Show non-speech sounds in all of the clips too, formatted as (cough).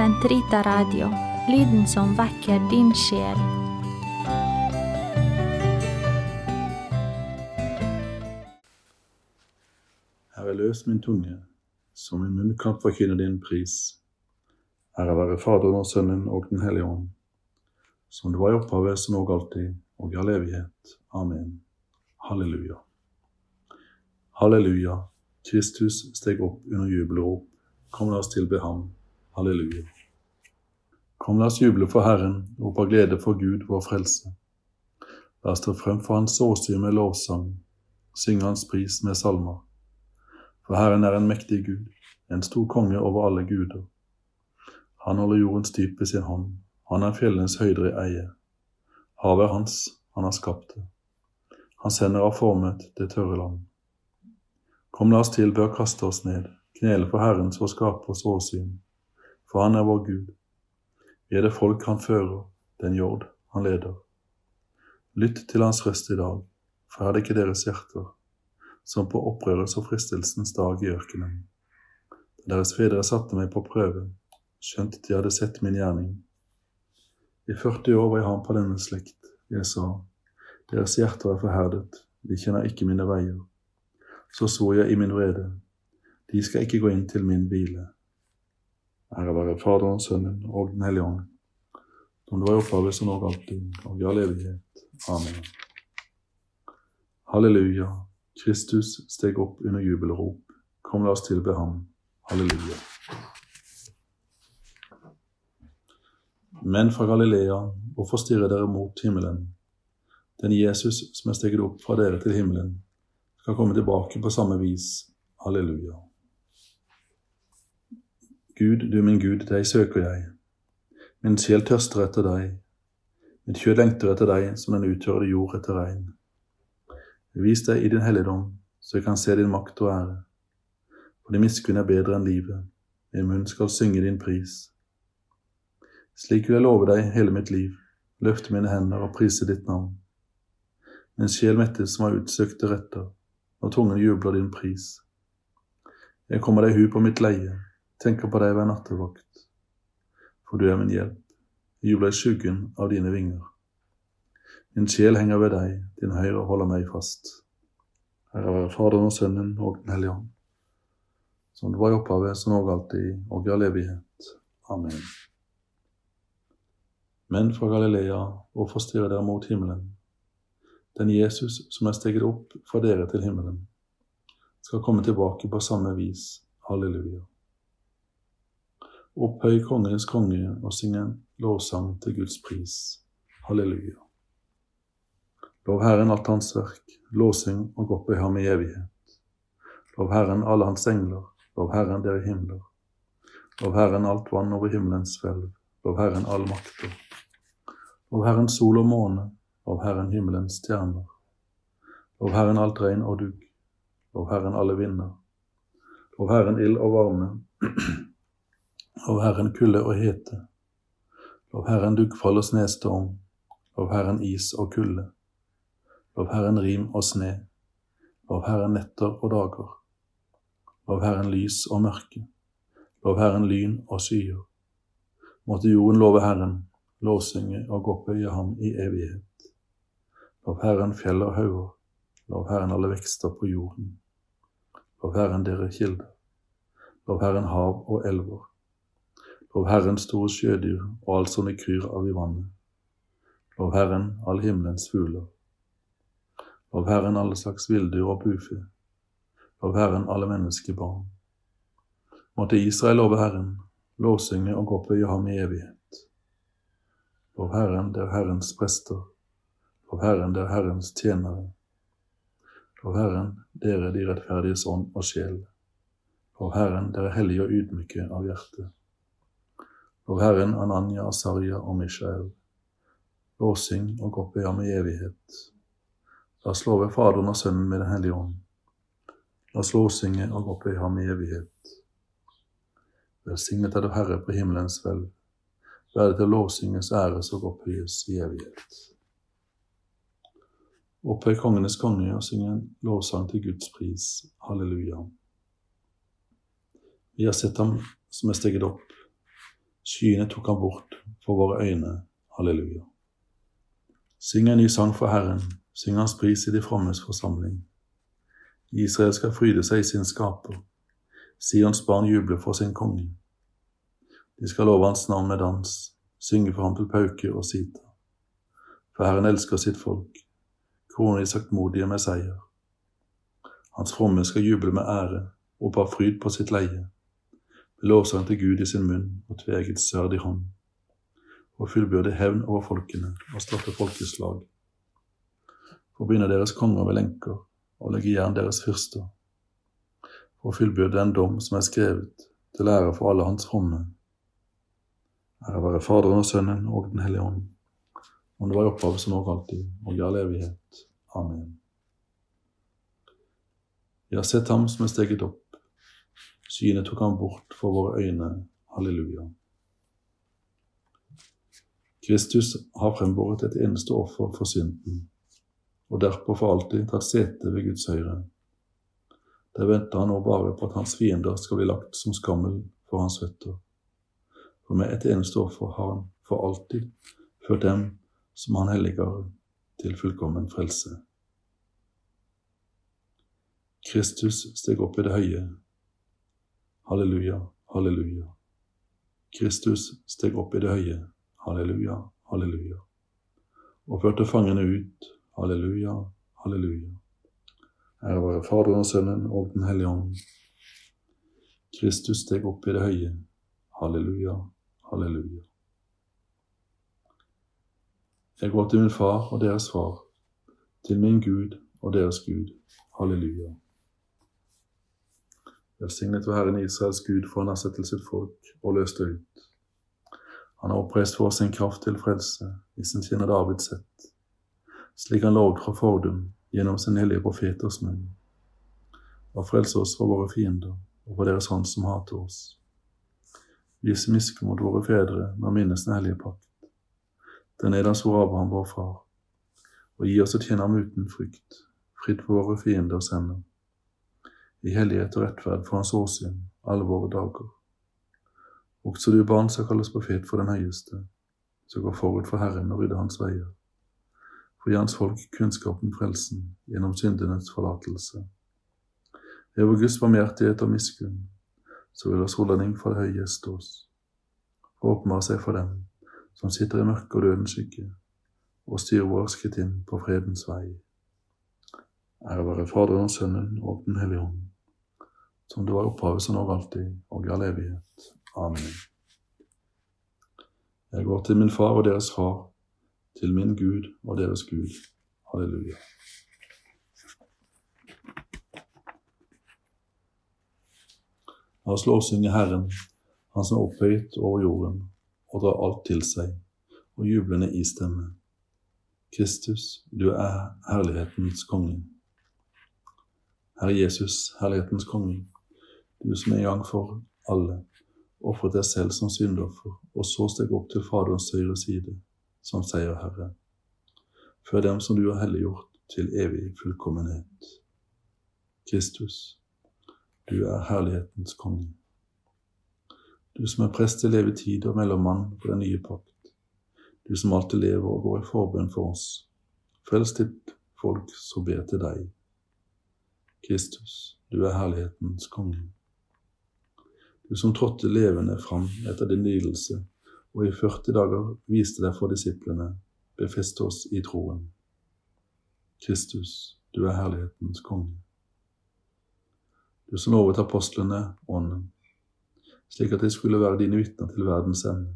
Sentrita Radio, lyden som vekker din sjel. Herre, løs min tunge, som min munn kan forkynne din pris. Ære være Faderen og Sønnen og Den hellige ånd, som det var i opphavet, som og alltid, og i all evighet. Amen. Halleluja. Halleluja. Kristus steg opp under jubelrop. Kom, la oss tilbe ham. Halleluja. Kom, la oss juble for Herren, og av glede for Gud, vår frelse. La oss stå frem for Hans åsyn med lovsang, synge Hans pris med salmer. For Herren er en mektig Gud, en stor konge over alle guder. Han holder jordens dyp i sin hånd, han er fjellenes høyder i eie. Havet er hans, han har skapt det. Hans hender har formet det tørre land. Kom, la oss tilbe og kaste oss ned, knele for Herrens vår skapers åsyn, for han er vår Gud. Vi er det folk han fører, den jord han leder. Lytt til hans røst i dag, for er det ikke deres hjerter, som på opprørets og fristelsens dag i ørkenen. Da deres fedre satte meg på prøve, skjønt de hadde sett min gjerning. I 40 år var jeg ham på denne slekt. Jeg sa, deres hjerter er forherdet, de kjenner ikke mine veier. Så så jeg i min vrede, de skal ikke gå inn til min hvile. Ære være Faderen, Sønnen og Den hellige ånd, som det var i opphavet, som alt alltid, og i all evighet. Amen. Halleluja. Kristus steg opp under jubelrop. Kom, la oss tilbe ham. Halleluja. Men fra Galilea, hvorfor stirrer dere mot himmelen? Den Jesus som er steget opp fra dere til himmelen, skal komme tilbake på samme vis. Halleluja. Gud, du min Gud, deg søker jeg. Min sjel tørster etter deg. Mitt kjød lengter etter deg som den uttørrede jord etter regn. Vis deg i din helligdom, så jeg kan se din makt og ære. For din miskunn er bedre enn livet, min munn skal synge din pris. Slik vil jeg love deg hele mitt liv, løfte mine hender og prise ditt navn. Min sjel mettes som har utsøkte retter, når tungen jubler din pris. Jeg kommer deg hu på mitt leie, tenker på deg hver nattevakt. For du er min hjelp, jeg jubler i skyggen av dine vinger. Min sjel henger ved deg, din høyre holder meg fast. Herre være Faderen og Sønnen og Den hellige ånd, som det var i opphavet, som og alltid, og i all evighet. Amen. Men fra Galilea, hvorfor stirrer dere mot himmelen? Den Jesus som er steget opp fra dere til himmelen, skal komme tilbake på samme vis. Halleluja. Opphøy kongenes konge og syng en lovsang til Guds pris. Halleluja. Lov Herren alt hans verk, lovsyng og opphøy ham i evighet. Lov Herren alle hans engler, lov Herren dere himler. Lov Herren alt vann over himmelens hvelv, lov Herren all makter. Lov Herren sol og måne, lov Herren himmelens stjerner. Lov Herren alt regn og dugg, lov Herren alle vinder. Lov Herren ild og varme, (clears throat) lov Herren kulde og hete. Lov Herren duggfall og snestorm, lov Herren is og kulde. Lov Herren rim og sne, lov Herren netter og dager. Lov Herren lys og mørke, lov Herren lyn og skyer. Måtte jorden love Herren, lovsynge og opphøye ham i evighet. Lov Herren fjell og hauger, lov Herren alle vekster på jorden. Lov Herren dere kilder, lov Herren hav og elver. Lov Herren store sjødyr og alt som det kryr av i vannet. Lov Herren all himmelens fugler. Lov Herren alle slags villdyr og bufe. Lov Herren alle menneskebarn. Måtte Israel love Herren, lovsynge og opphøye ham i evighet. Lov Herren, der Herrens prester. Lov Herren, der Herrens tjenere. Lov Herren, dere de rettferdiges ånd og sjel. Lov Herren, dere hellige og ydmyke av hjerte. Lov Herren, Ananya, Asarya og Mishael. Låsing og opphøy med evighet. La oss love Faderen og Sønnen med Den hellige ånd. La oss låsinge og opphøye ham i evighet. Velsignet er du Herre på himmelens hvelv. Være til låsinges æres og opphøyes i evighet. Opphøy kongenes konge og syng en lovsang til Guds pris. Halleluja. Vi har sett ham som er steget opp, Skyene tok han bort for våre øyne. Halleluja. Syng en ny sang for Herren, syng Hans pris i de frommes forsamling. Israel skal fryde seg i sin skaper. Sions barn jubler for sin konge. De skal love hans navn med dans, synge for ham til pauke og sita. For Herren elsker sitt folk, kroner de saktmodige med seier. Hans fromme skal juble med ære, og ha fryd på sitt leie, lovsang til Gud i sin munn og tveget sverd i hånd, og fullbyrde hevn over folkene og straffe folkeslag. Forbinde deres konger med lenker og legge jern deres fyrster, for å fullbyrde den dom som er skrevet, til ære for alle hans fromme. Ære være Faderen og Sønnen og Den hellige ånd, om det var i opphavet som og alltid, og i all evighet. Amen. Vi har sett ham som er steget opp. Synet tok han bort for våre øyne. Halleluja. Kristus har frembåret et eneste offer for synden, og derpå for alltid tatt sete ved Guds høyre. Der venter han nå bare på at hans fiender skal bli lagt som skammel for hans føtter. For med et eneste offer har han for alltid ført dem som han helliger, til fullkommen frelse. Kristus steg opp i det høye. Halleluja, halleluja. Kristus steg opp i det høye. Halleluja, halleluja. Og førte fangene ut. Halleluja, halleluja. Ære være Faderen og Sønnen og Den hellige ånd. Kristus steg opp i det høye. Halleluja, halleluja. Jeg går til min far og deres far, til min Gud og deres Gud. Halleluja. Velsignet var Herren Israels Gud, for han har sett til sitt folk og løst det ut. Han har oppreist for sin kraft til frelse i sin tjener Davids sett, slik han lovde fra fordum gjennom sin hellige profeters munn, og frelse oss fra våre fiender og fra deres hånd som hater oss. Vis miske mot våre fedre å minnes den hellige pakt, den er hans vår Abraham, vår far, og gi oss å tjene ham uten frykt, fritt for våre fienders hender i hellighet og rettferd for Hans åsyn alle våre dager. Også du barn skal kalles profet for den høyeste, som går forut for Herren og rydder hans veier, for gi hans folk kunnskap om frelsen gjennom syndenes forlatelse. Ved vår Guds barmhjertighet og miskunn, så vil oss soldning fra det høye gjeste oss, og åpenbare seg for dem som sitter i mørke og dødens skygge, og styrer vår skritt inn på fredens vei. Ære være Faderen, Sønnen og Den hellige ånd som du var opphavet, som nå alltid, og i all evighet. Amen. Jeg går til min far og deres far, til min Gud og deres Gud. Halleluja. La oss lovsynge Herren, Han som er opphøyet over jorden og drar alt til seg, og jublende i stemme. Kristus, du er herlighetens konge. Herre Jesus, herlighetens konge du som en gang for alle ofret deg selv som syndoffer, og så steg opp til Faderens høyre side som seierherre, før dem som du har helliggjort til evig fullkommenhet. Kristus, du er herlighetens konge. Du som er prest til evig tid og mellommann på den nye pakt, du som alltid lever og går i forbønn for oss, frels ditt folk som ber til deg. Kristus, du er herlighetens konge du som trådte levende fram etter din lidelse, og i 40 dager viste deg for disiplene, befeste oss i troen. Kristus, du er herlighetens konge. Du som lovet apostlene ånden, slik at de skulle være dine vitner til verdens ende.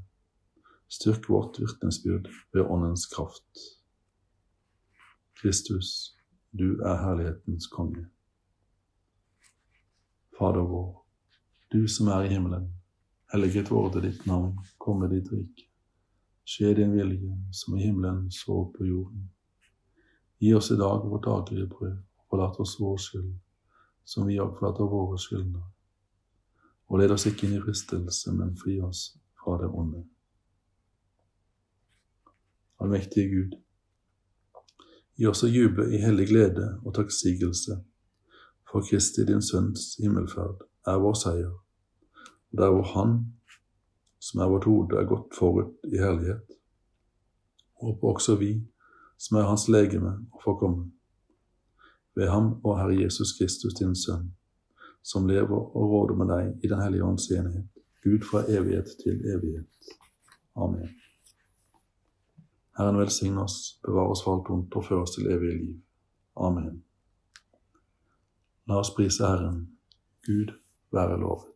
Styrk vårt vitnesbyrd ved åndens kraft. Kristus, du er herlighetens konge. Fader vår, du som er i himmelen. Helliget vorde ditt navn, komme ditt rike. Skje din vilje, som i himmelen så på jorden. Gi oss i dag vårt daglige brød, og forlat oss vår skyld, som vi òg forlater våre skyldnere. Og led oss ikke inn i fristelse, men fri oss fra det onde. Allmektige Gud, gi oss å juble i hellig glede og takksigelse for Kristi din Sønns himmelferd er vår seier der hvor Han som er vårt hode, er gått forut i herlighet. Håper også vi, som er Hans legeme, å få komme. Ved ham og Herre Jesus Kristus, din Sønn, som lever og råder med deg i Den hellige ånds enighet, Gud fra evighet til evighet. Amen. Herren velsigne oss, bevare oss for alt vondt og føre oss til evig liv. Amen. La oss prise Herren. Gud være lovet.